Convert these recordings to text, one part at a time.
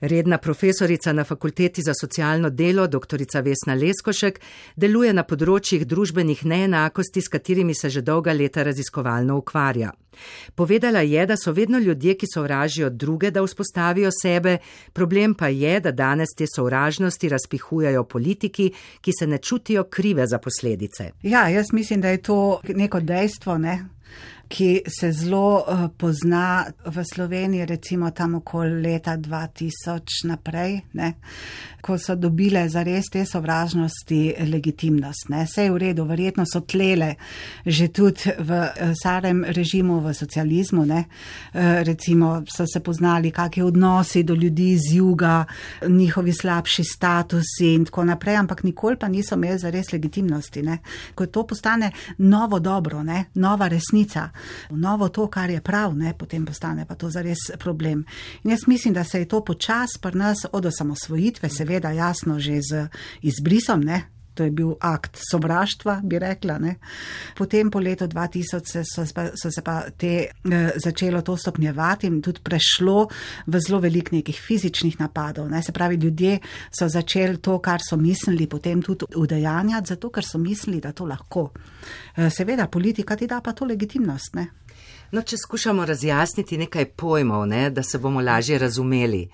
Redna profesorica na Fakulteti za socialno delo, dr. Vesna Leskošek, deluje na področjih družbenih neenakosti, s katerimi se že dolga leta raziskovalno ukvarja. Povedala je, da so vedno ljudje, ki sovražijo druge, da vzpostavijo sebe, problem pa je, da danes te sovražnosti razpihujajo politiki, ki se ne čutijo krive za posledice. Ja, jaz mislim, da je to neko dejstvo, ne? Ki se zelo uh, pozna v Sloveniji, recimo tam okoli leta 2000 naprej, ne, ko so dobile zares te sovražnosti legitimnost. Ne. Vse je v redu, verjetno so tlele že tudi v uh, starem režimu, v socializmu, ne. Uh, recimo so se poznali, kakšni odnosi do ljudi iz juga, njihovi slabši statusi in tako naprej, ampak nikoli pa niso imeli zares legitimnosti. Ne. Ko to postane novo dobro, ne, nova resnica novo to, kar je prav, ne, potem postane pa to zares problem. In jaz mislim, da se je to počas pri nas od osamosvojitve, seveda jasno že z izbrisom, ne. To je bil akt sovraštva, bi rekla. Ne. Potem po letu 2000 se, so, so se pa te eh, začelo to stopnjevati in tudi prešlo v zelo velik nekih fizičnih napadov. Ne. Se pravi, ljudje so začeli to, kar so mislili, potem tudi udejanjati, zato ker so mislili, da to lahko. Eh, seveda, politika ti da pa to legitimnost. Ne. No, če skušamo razjasniti nekaj pojmov, ne, da se bomo lažje razumeli,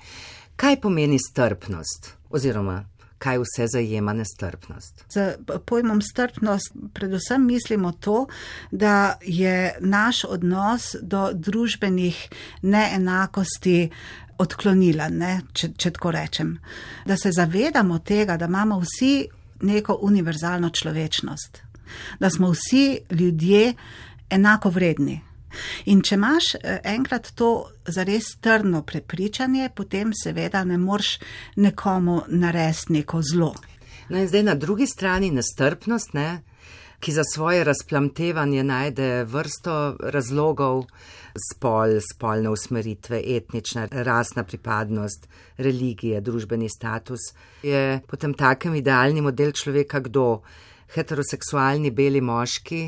kaj pomeni strpnost oziroma kaj vse zajema nestrpnost. Z pojmom strpnost predvsem mislimo to, da je naš odnos do družbenih neenakosti odklonilen, ne, če, če tako rečem. Da se zavedamo tega, da imamo vsi neko univerzalno človečnost, da smo vsi ljudje enako vredni. In če imaš eh, enkrat to zares trdno prepričanje, potem seveda ne moreš nekomu narediti neko zlo. No in zdaj na drugi strani nestrpnost, ne, ki za svoje razplamtevanje najde vrsto razlogov, spol, spolne usmeritve, etnična, rasna pripadnost, religije, družbeni status, je potem takem idealni model človeka kdo? Heteroseksualni beli moški,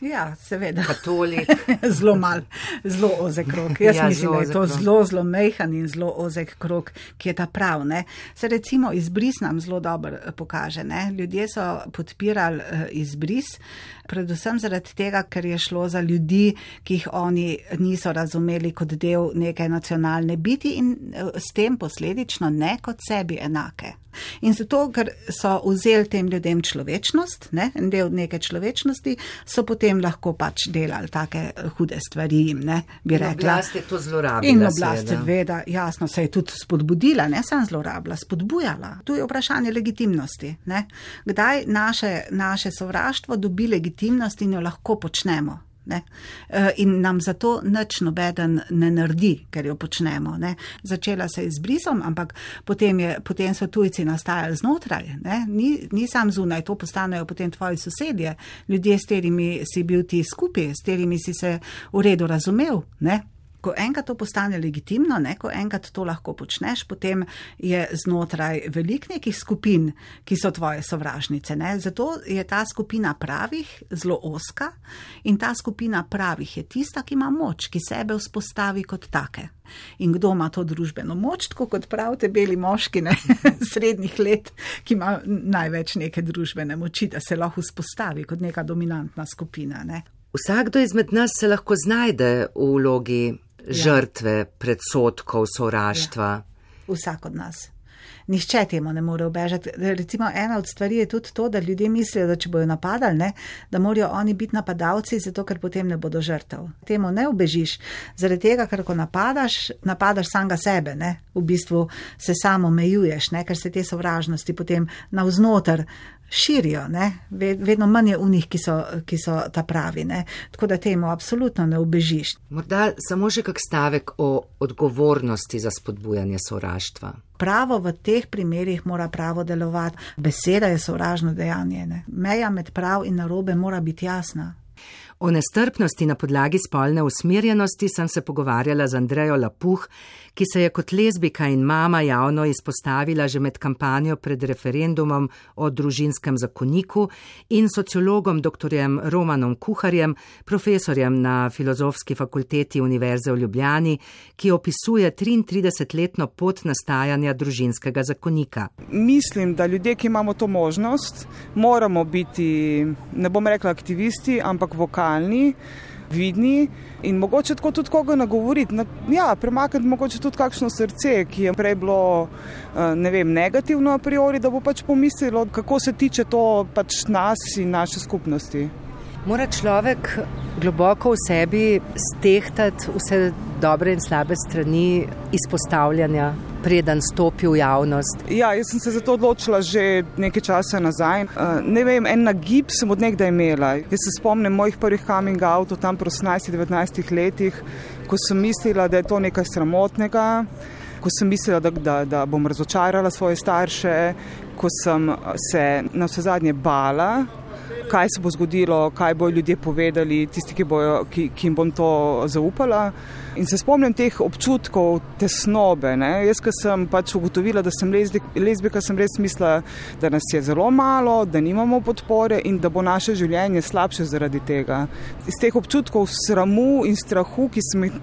Ja, seveda. Katolik. zelo mal, zelo ozek krok. Jaz ja, mislim, da je to zelo, zelo mehan in zelo ozek krok, ki je ta prav. Ne? Se recimo izbris nam zelo dobro eh, pokaže. Ne? Ljudje so podpirali uh, izbris, predvsem zaradi tega, ker je šlo za ljudi, ki jih oni niso razumeli kot del neke nacionalne biti in uh, s tem posledično ne kot sebi enake. In zato, ker so vzeli tem ljudem človečnost, ne, en del neke človečnosti, so potem lahko pač delali take eh, hude stvari jim, ne, bi rekla. Oblast je to zlorabila. In oblast seveda, jasno, se je tudi spodbudila, ne sem zlorabila, spodbujala. Tu je vprašanje legitimnosti, ne. Kdaj naše, naše sovraštvo dobi legitimnost in jo lahko počnemo. Ne? Eh, in nam zato nič nobeden ne naredi, ker jo počnemo. Ne? Začela se je z brisom, ampak potem, je, potem so tujci nastajali znotraj, ni, ni sam zunaj, to postanejo potem tvoji sosedje, ljudje, s katerimi si bil ti skupaj, s katerimi si se v redu razumel. Ne? Ko enkrat to postane legitimno, ne, ko enkrat to lahko počneš, potem je znotraj velik nekih skupin, ki so tvoje sovražnice. Ne. Zato je ta skupina pravih zelo oska in ta skupina pravih je tista, ki ima moč, ki sebe vzpostavi kot take. In kdo ima to družbeno moč, tako kot pravite, beli moški ne, srednjih let, ki ima največ neke družbene moči, da se lahko vzpostavi kot neka dominantna skupina. Ne. Vsakdo izmed nas se lahko znajde v vlogi. Žrtve predsotkov, sovraštva. Ja. Vsak od nas. Nihče temu ne more obežati. Recimo, ena od stvari je tudi to, da ljudje mislijo, da če bojo napadali, ne, da morajo oni biti napadalci, zato ker potem ne bodo žrtev. Temu ne obežiš, zaradi tega, ker ko napadaš, napadaš samega sebe, ne. V bistvu se samo omejuješ, ker se te sovražnosti potem navznoter širijo, ne? vedno manj je v njih, ki so, ki so ta pravi. Ne? Tako da temu absolutno ne obežiš. Morda samo še kak stavek o odgovornosti za spodbujanje sovraštva. Pravo v teh primerjih mora pravo delovati. Beseda je sovražno dejanje. Ne? Meja med prav in narobe mora biti jasna. O nestrpnosti na podlagi spolne usmerjenosti sem se pogovarjala z Andrejo Lapuh, ki se je kot lezbika in mama javno izpostavila že med kampanjo pred referendumom o družinskem zakoniku in sociologom dr. Romanom Kuharjem, profesorjem na Filozofski fakulteti Univerze v Ljubljani, ki opisuje 33-letno pot nastajanja družinskega zakonika. Mislim, da ljudje, ki imamo to možnost, moramo biti, ne bom rekla aktivisti, ampak vokalni vidni in mogoče tako tudi koga nagovoriti. Ja, premakniti mogoče tudi kakšno srce, ki je prej bilo eh, ne vem, negativno a priori, da bo pač pomislilo, kako se tiče to pač nas in naše skupnosti. Mora človek globoko v sebi stehtati vse dobre in slabe strani izpostavljanja, preden stopi v javnost? Ja, jaz sem se za to odločila že nekaj časa nazaj. Uh, ne vem, en nagib sem od nekdaj imela. Jaz se spomnim mojih prvih coming outov tam po 18-19 letih, ko sem mislila, da je to nekaj sramotnega. Ko sem mislila, da, da, da bom razočarala svoje starše, ko sem se na vse zadnje bala, kaj se bo zgodilo, kaj bojo ljudje povedali, tisti, ki, bojo, ki, ki jim bom to zaupala. In se spomnim teh občutkov tesnobe. Ne? Jaz, ki sem pač ugotovila, da sem lezbika, sem res mislila, da nas je zelo malo, da nimamo podpore in da bo naše življenje slabše zaradi tega. Iz teh občutkov sramu in strahu, ki sem jih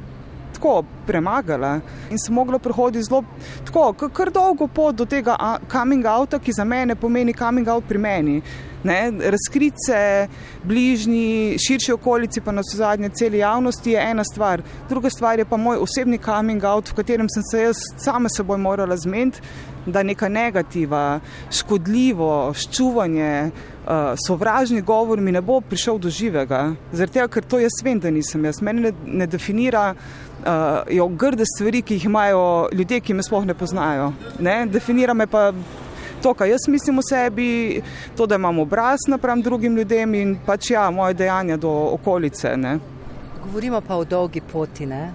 tako premagala in sem mogla prehoditi zelo tako, kar dolgo pot do tega coming outa, ki za mene pomeni coming out pri meni. Ne, razkritce, bližnji, širši okolici, pa na vse zadnje, celi javnosti je ena stvar. Druga stvar je pa moj osebni coming out, v katerem sem se jaz sama seboj morala zmeniti, da neka negativa, škodljivo, ščuvanje, uh, sovražni govor mi ne bo prišel do živega. Zaradi tega, ker to jaz vem, da nisem jaz. Mene ne, ne definira uh, grde stvari, ki jih imajo ljudje, ki me sploh ne poznajo. Ne? Definira me pa to, kar jaz mislim o sebi, to, da imam obraz napram drugim ljudem in pač ja, moje dejanja do okolice. Ne? Govorimo pa o dolgi poti. Ne?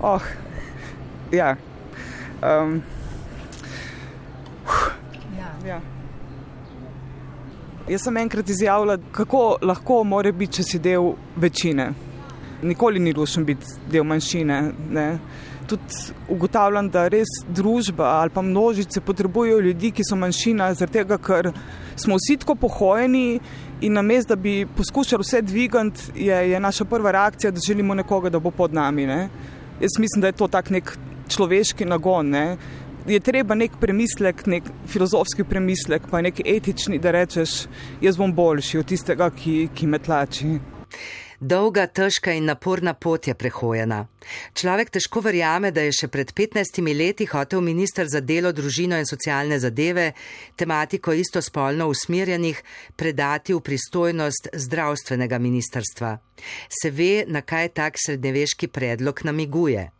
Oh, ja. Um, ja. ja. Jaz sem enkrat izjavila, kako lahko more biti, če si del večine. Nikoli ni lušen biti del manjšine. Ne? tudi ugotavljam, da res družba ali pa množice potrebujejo ljudi, ki so manjšina, tega, ker smo vsi tako pohojeni in na mestu, da bi poskušali vse dvigati, je, je naša prva reakcija, da želimo nekoga, da bo pod nami. Ne? Jaz mislim, da je to tak nek človeški nagon. Ne? Je treba nek premislek, nek filozofski premislek, pa nek etični, da rečeš, jaz bom boljši od tistega, ki, ki me tlači. Dolga, težka in naporna pot je prehojena. Človek težko verjame, da je še pred 15 leti hotel minister za delo, družino in socialne zadeve tematiko istospolno usmerjenih predati v pristojnost zdravstvenega ministrstva. Se ve, na kaj tak srednjeveški predlog namiguje.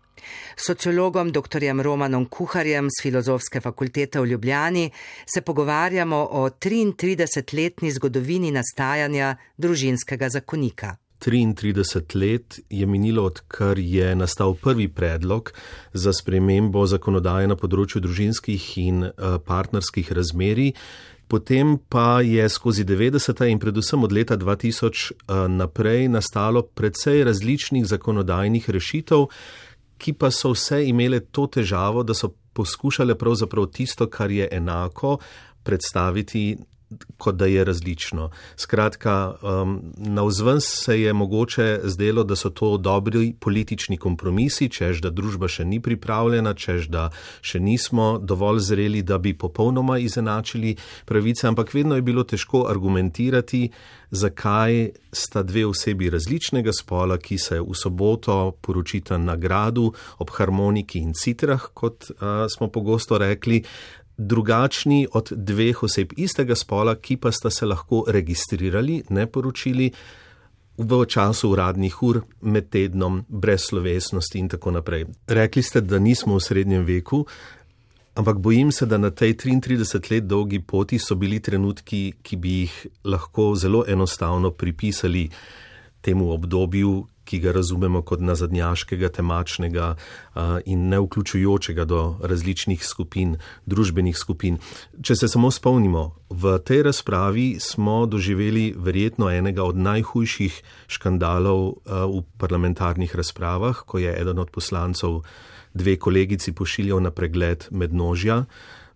Sociologom dr. Romanom Kuharjem z Filozofske fakultete v Ljubljani se pogovarjamo o 33-letni zgodovini nastajanja družinskega zakonika. 33 let je minilo, odkar je nastal prvi predlog za spremembo zakonodaje na področju družinskih in eh, partnerskih razmerij. Potem pa je skozi 90. in predvsem od leta 2000 eh, naprej nastalo precej različnih zakonodajnih rešitev, ki pa so vse imele to težavo, da so poskušale pravzaprav tisto, kar je enako, predstaviti kot da je različno. Skratka, um, na vzven se je mogoče zdelo, da so to dobri politični kompromisi, čež da družba še ni pripravljena, čež da še nismo dovolj zreli, da bi popolnoma izenačili pravice, ampak vedno je bilo težko argumentirati, zakaj sta dve osebi različnega spola, ki se v soboto poročita na gradu ob harmoniki in citrah, kot uh, smo pogosto rekli, drugačni od dveh oseb istega spola, ki pa sta se lahko registrirali, ne poročili v času uradnih ur, med tednom, brez slovesnosti in tako naprej. Rekli ste, da nismo v srednjem veku, ampak bojim se, da na tej 33 let dolgi poti so bili trenutki, ki bi jih lahko zelo enostavno pripisali temu obdobju, ki ga razumemo kot nazadnjaškega, temačnega in neuključujočega do različnih skupin, družbenih skupin. Če se samo spomnimo, v tej razpravi smo doživeli verjetno enega od najhujših škandalov v parlamentarnih razpravah, ko je eden od poslancev dve kolegici pošiljal na pregled mednožja.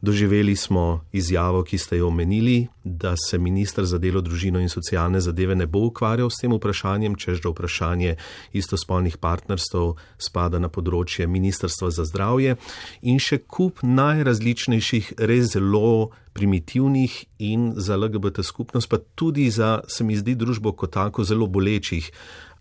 Doživeli smo izjavo, ki ste jo omenili, da se ministr za delo, družino in socialne zadeve ne bo ukvarjal s tem vprašanjem, čež da vprašanje istospolnih partnerstv spada na področje Ministrstva za zdravje in še kup najrazličnejših, res zelo primitivnih in za LGBT skupnost, pa tudi za, se mi zdi, družbo kot tako zelo bolečih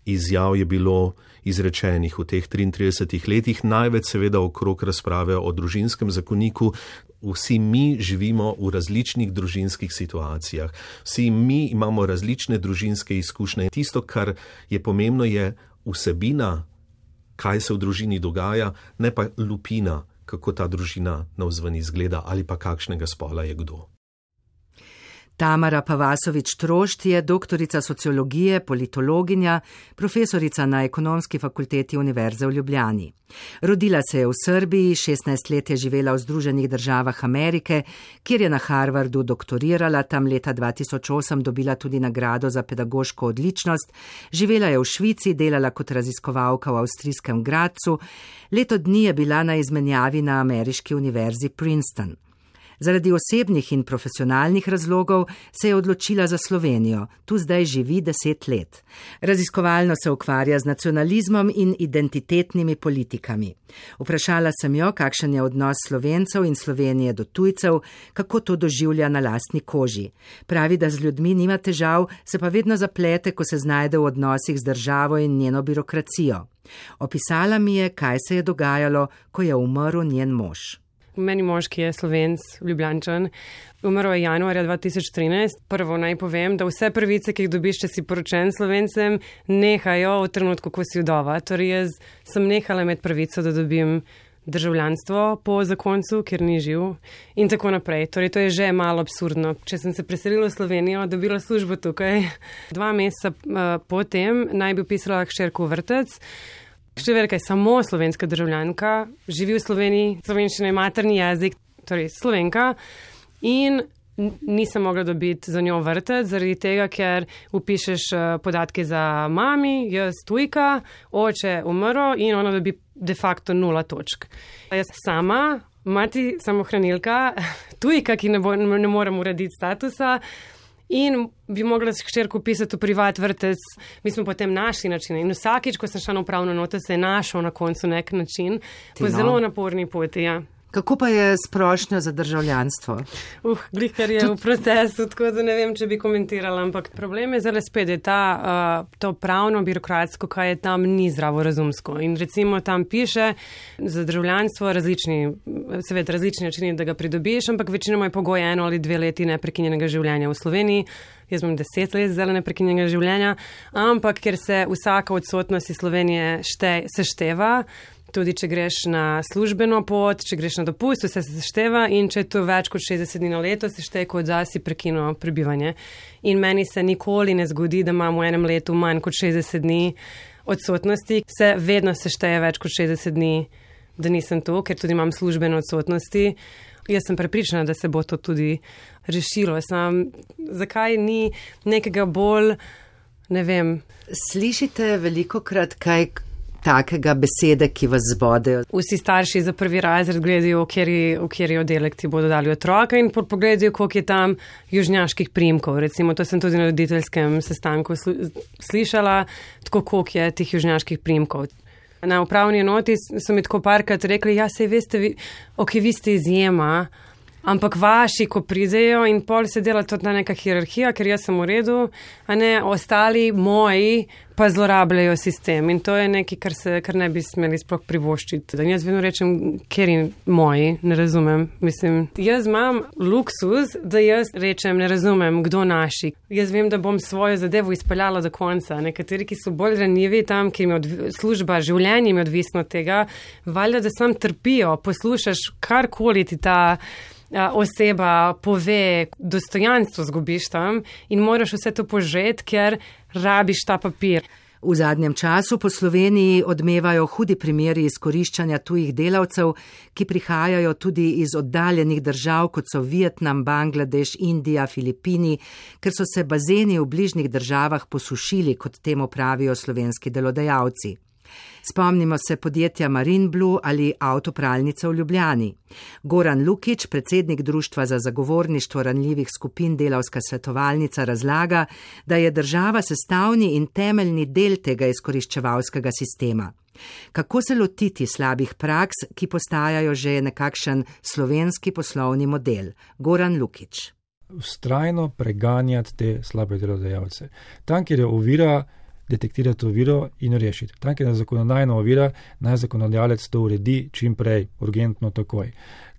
izjav je bilo izrečenih v teh 33 letih, največ seveda okrog razprave o družinskem zakoniku. Vsi mi živimo v različnih družinskih situacijah, vsi mi imamo različne družinske izkušnje. Tisto, kar je pomembno, je vsebina, kaj se v družini dogaja, ne pa lupina, kako ta družina navzven izgleda ali pa kakšnega spola je kdo. Tamara Pavasovič Trošt je doktorica sociologije, politologinja, profesorica na ekonomski fakulteti Univerze v Ljubljani. Rodila se je v Srbiji, 16 let je živela v Združenih državah Amerike, kjer je na Harvardu doktorirala, tam leta 2008 dobila tudi nagrado za pedagoško odličnost, živela je v Švici, delala kot raziskovalka v avstrijskem Gracu, leto dni je bila na izmenjavi na ameriški univerzi Princeton. Zaradi osebnih in profesionalnih razlogov se je odločila za Slovenijo, tu zdaj živi deset let. Raziskovalno se ukvarja z nacionalizmom in identitetnimi politikami. Vprašala sem jo, kakšen je odnos slovencev in Slovenije do tujcev, kako to doživlja na lastni koži. Pravi, da z ljudmi nima težav, se pa vedno zaplete, ko se znajde v odnosih z državo in njeno birokracijo. Opisala mi je, kaj se je dogajalo, ko je umrl njen mož meni mož, ki je slovenc, ljubljančan, umrl je januarja 2013. Prvo naj povem, da vse prvice, ki jih dobiš, če si poročen slovencem, nehajo v trenutku, ko si vdova. Torej, jaz sem nehala med prvico, da dobim državljanstvo po zakoncu, ker ni živ in tako naprej. Torej, to je že malo absurdno. Če sem se preselila v Slovenijo, dobila službo tukaj, dva meseca uh, potem naj bi upisala hčerko vrtec. Številka je samo slovenska državljanka, živi v Sloveniji, slovenščina je materni jezik, torej slovenka. In nisem mogla dobiti za njo vrtec, zaradi tega, ker upišeš eh, podatke za mami, jaz tujka, oče umrl in ona dobi de facto nula točk. Jaz sama, mati samohranilka, tujka, ki ne, bo, ne morem urediti statusa in bi mogla s hčerko pisati v privat vrtec. Mi smo potem našli načine in vsakič, ko sem šla na upravno noto, se je našel na koncu nek način, po no. zelo naporni poti. Ja. Kako pa je sprošnja za državljanstvo? Uh, glihkar je v procesu, tako da ne vem, če bi komentirala, ampak problem je zelo spet, da je ta, uh, to pravno birokratsko, kaj je tam, ni zdravo razumsko. In recimo tam piše za državljanstvo različni, seveda različni načini, da ga pridobiš, ampak večinoma je pogoj eno ali dve leti neprekinjenega življenja v Sloveniji. Jaz imam deset let zelo neprekinjenega življenja, ampak ker se vsaka odsotnost iz Slovenije šte, sešteva, Tudi, če greš na službeno pot, če greš na dopust, vse se sešteva in če je to več kot 60 dni na leto, se šteje kot zasi prekino prebivanje. In meni se nikoli ne zgodi, da imamo v enem letu manj kot 60 dni odsotnosti, se vedno sešteje več kot 60 dni, da nisem tu, ker tudi imam službeno odsotnosti. Jaz sem prepričana, da se bo to tudi rešilo. Sam, zakaj ni nekega bolj, ne vem. Slišite veliko krat, kaj takega besede, ki vas zbodejo. Vsi starši za prvi razred gledajo, v kateri oddelek ti bodo dali otroka in pogledajo, koliko je tam južnjaških primkov. Recimo, to sem tudi na roditeljskem sestanku slišala, tako koliko je teh južnjaških primkov. Na upravni enoti so mi tako parkrat rekli, ja, se veste, vi, ok, vi ste izjema. Ampak vaši, ko pridejo in pol se dela tudi na neka hierarhija, ker jaz sem v redu, a ne ostali moji pa zlorabljajo sistem. In to je nekaj, kar, se, kar ne bi smeli sploh privoščiti. Da jaz vedno rečem, ker in moji, ne razumem. Mislim, jaz imam luksus, da jaz rečem, ne razumem, kdo naši. Jaz vem, da bom svojo zadevo izpeljala do konca. Nekateri, ki so bolj ranjivi tam, kjer jim služba, življenje jim je odvisno od tega, valjda, da sam trpijo, poslušaš karkoli ti ta oseba pove, dostojanstvo zgubiš tam in moraš vse to požeti, ker rabiš ta papir. V zadnjem času po Sloveniji odmevajo hudi primeri izkoriščanja tujih delavcev, ki prihajajo tudi iz oddaljenih držav, kot so Vietnam, Bangladeš, Indija, Filipini, ker so se bazeni v bližnjih državah posušili, kot temu pravijo slovenski delodajalci. Spomnimo se podjetja Marinblu ali avtopralnice v Ljubljani. Goran Lukič, predsednik Društva za zagovorništvo ranljivih skupin Delavska svetovalnica, razlaga, da je država sestavni in temeljni del tega izkoriščevalskega sistema. Kako se lotiti slabih praks, ki postajajo že nekakšen slovenski poslovni model? Goran Lukič. Ustrajno preganjati te slabe delodajalce. Tam, kjer je ovira, detektirati oviro in rešiti. Tam, kjer je zakonodajna ovira, naj zakonodajalec to uredi čim prej, urgentno, takoj.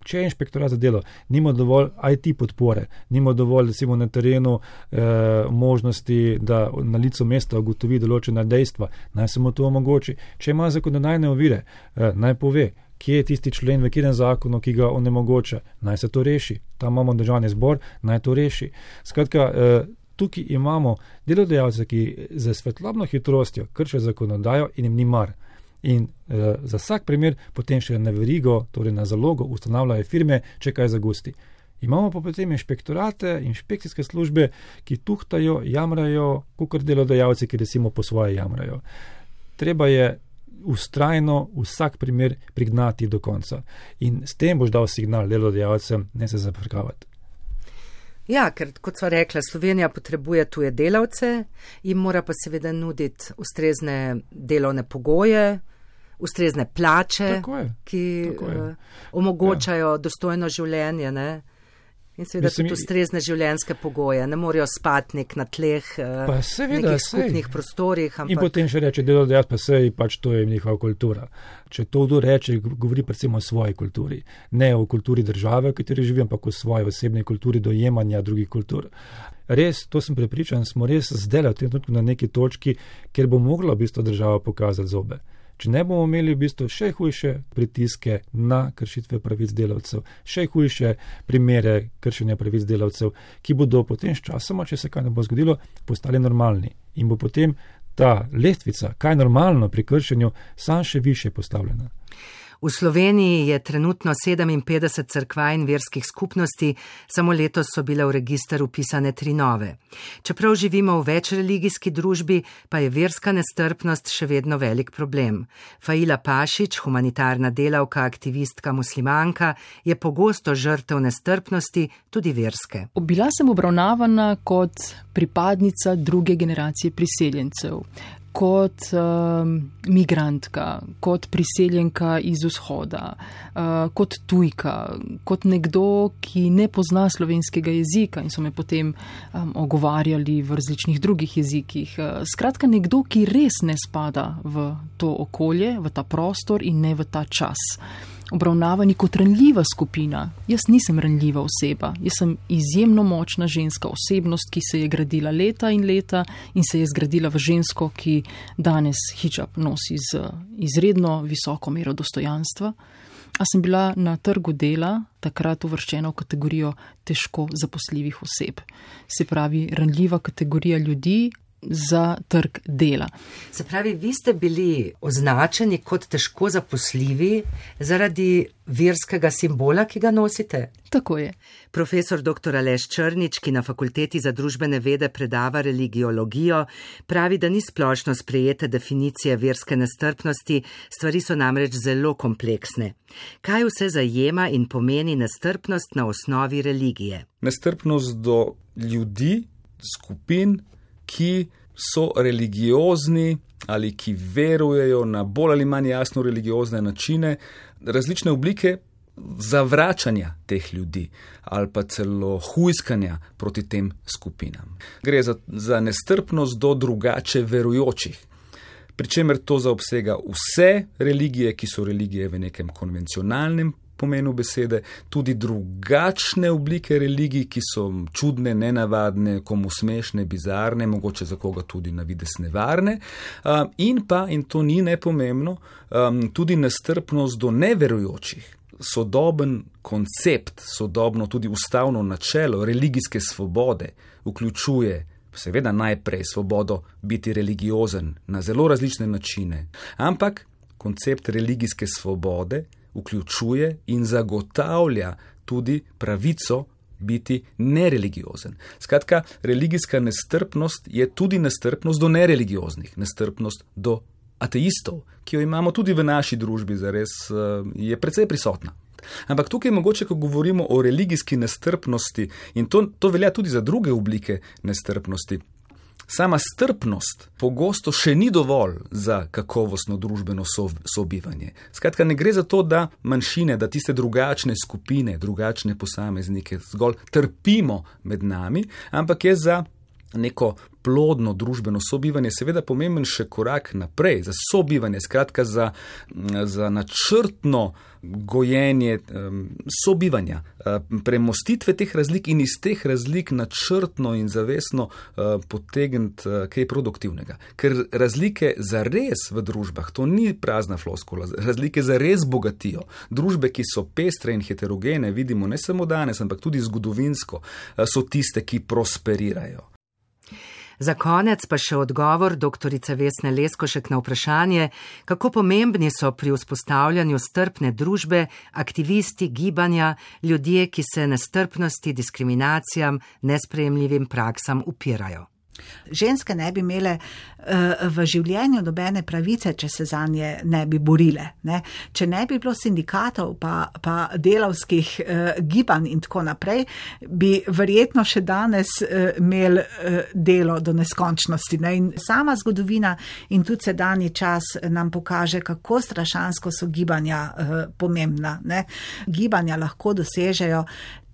Če je inšpektorat za delo, nima dovolj IT podpore, nima dovolj, recimo, na terenu eh, možnosti, da na licu mesta ugotovi določena dejstva, naj se mu to omogoči. Če ima zakonodajne ovire, eh, naj pove, kje je tisti člen v katerem zakonu, ki ga onemogoča, naj se to reši. Tam imamo državni zbor, naj to reši. Skratka, eh, tukaj imamo delodajalce, ki za svetlobno hitrostjo kršijo zakonodajo in jim ni mar. In eh, za vsak primer potem še na verigo, torej na zalogo, ustanavljajo firme, če kaj zagusti. Imamo pa potem inšpektorate, inšpekcijske službe, ki tuhtajo, jamrajo, kukor delodajalci, ki recimo po svoje jamrajo. Treba je ustrajno vsak primer prignati do konca. In s tem boš dal signal delodajalcem, ne se zaprkavati. Ja, ker kot sva rekla, Slovenija potrebuje tuje delavce in mora pa seveda nuditi ustrezne delovne pogoje, ustrezne plače, Tako je. ki Tako je. uh, omogočajo ja. dostojno življenje. Ne? In seveda Mislim, tudi ustrezne življenjske pogoje, ne morajo spatnik na tleh, eh, Pa seveda, sej. skupnih prostorih. In Ampak, potem še reče, delodajalec pa sej, pač to je njihova kultura. Če to kdo reče, govori predvsem o svoji kulturi. Ne o kulturi države, v kateri živi, ampak o svoji osebni kulturi dojemanja drugih kultur. Res, to sem prepričan, smo res zdaj v tem trenutku na neki točki, kjer bo mogla v bistvu država pokazati zobe. Če ne bomo imeli v bistvu še hujše pritiske na kršitve pravic delavcev, še hujše primere kršenja pravic delavcev, ki bodo potem s časoma, če se kaj ne bo zgodilo, postali normalni in bo potem ta lestvica, kaj je normalno pri kršenju, sam še više postavljena. V Sloveniji je trenutno 57 crkva in verskih skupnosti, samo letos so bile v registr upisane tri nove. Čeprav živimo v večreligijski družbi, pa je verska nestrpnost še vedno velik problem. Faila Pašič, humanitarna delavka, aktivistka muslimanka, je pogosto žrtev nestrpnosti, tudi verske. Bila sem obravnavana kot pripadnica druge generacije priseljencev, kot um, migrantka, kot priseljenka iz vzhoda, uh, kot tujka, kot nekdo, ki ne pozna slovenskega jezika in so me potem um, ogovarjali v različnih drugih jezikih. Uh, skratka, nekdo, ki res ne spada v to okolje, v ta prostor in ne v ta čas obravnavani kot ranljiva skupina. Jaz nisem ranljiva oseba, jaz sem izjemno močna ženska osebnost, ki se je gradila leta in leta in se je zgradila v žensko, ki danes hijab nosi z izredno visoko mero dostojanstva. A sem bila na trgu dela takrat uvrščena v kategorijo težko zaposljivih oseb. Se pravi, ranljiva kategorija ljudi, za trg dela. Se pravi, vi ste bili označeni kot težko zaposljivi zaradi verskega simbola, ki ga nosite? Tako je. Profesor dr. Aleš Črnič, ki na fakulteti za družbene vede predava religiologijo, pravi, da ni splošno sprejete definicije verske nestrpnosti, stvari so namreč zelo kompleksne. Kaj vse zajema in pomeni nestrpnost na osnovi religije? Nestrpnost do ljudi, skupin, ki so religiozni ali ki verujejo na bolj ali manj jasno religiozne načine, različne oblike zavračanja teh ljudi ali pa celo hujskanja proti tem skupinam. Gre za, za nestrpnost do drugače verujočih. Pričemer to zaobsega vse religije, ki so religije v nekem konvencionalnem pomenu besede, tudi drugačne oblike religij, ki so čudne, nenavadne, komu smešne, bizarne, mogoče za koga tudi na vides nevarne, in pa, in to ni nepomembno, tudi nestrpnost do neverujočih. Sodoben koncept, sodobno tudi ustavno načelo religijske svobode vključuje Seveda najprej svobodo biti religiozen na zelo različne načine, ampak koncept religijske svobode vključuje in zagotavlja tudi pravico biti nereligiozen. Skratka, religijska nestrpnost je tudi nestrpnost do nereligioznih, nestrpnost do ateistov, ki jo imamo tudi v naši družbi, zares eh, je precej prisotna. Ampak tukaj je mogoče, ko govorimo o religijski nestrpnosti, in to, to velja tudi za druge oblike nestrpnosti. Sama strpnost pogosto še ni dovolj za kakovostno družbeno sobivanje. Skratka, ne gre za to, da manjšine, da tiste drugačne skupine, drugačne posameznike zgolj trpimo med nami, ampak je za neko plodno družbeno sobivanje, seveda pomemben še korak naprej za sobivanje, skratka za, za načrtno gojenje sobivanja, premostitve teh razlik in iz teh razlik načrtno in zavestno uh, potegniti uh, kaj produktivnega. Ker razlike za res v družbah, to ni prazna floskola, razlike za res bogatijo. Družbe, ki so pestre in heterogene, vidimo ne samo danes, ampak tudi zgodovinsko, uh, so tiste, ki prosperirajo. Za konec pa še odgovor dr. Vesne Leskošek na vprašanje, kako pomembni so pri vzpostavljanju strpne družbe aktivisti gibanja, ljudje, ki se nestrpnosti, diskriminacijam, nesprejemljivim praksam upirajo. Ženske ne bi imele uh, v življenju nobene pravice, če se za nje ne bi borile. Ne? Če ne bi bilo sindikatov, pa, pa delavskih uh, gibanj in tako naprej, bi verjetno še danes uh, imeli uh, delo do neskončnosti. Ne? In sama zgodovina in tudi sedanji čas nam pokaže, kako strašansko so gibanja uh, pomembna. Ne? Gibanja lahko dosežejo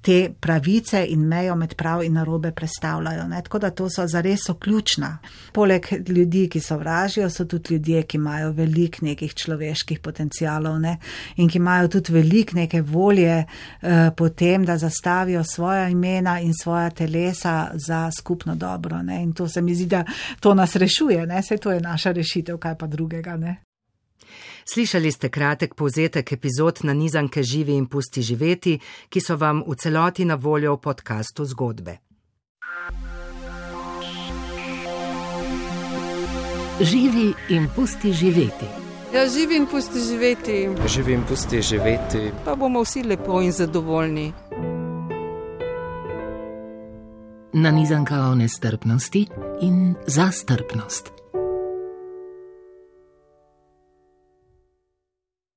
te pravice in mejo med prav in narobe predstavljajo. Ne? Tako da to so zares so ključna. Poleg ljudi, ki sovražijo, so tudi ljudje, ki imajo velik nekih človeških potencijalov ne? in ki imajo tudi velik neke volje eh, potem, da zastavijo svoja imena in svoja telesa za skupno dobro. Ne? In to se mi zdi, da to nas rešuje, ne? se to je naša rešitev, kaj pa drugega. Ne? Slišali ste kratek povzetek epizod na nizanke Živi in pusti živeti, ki so vam v celoti na voljo v podkastu zgodbe. Živi in pusti živeti. Ja, živi in pusti živeti. Živi in pusti živeti. Pa bomo vsi lepo in zadovoljni. Na nizanka o nestrpnosti in zastrpnost.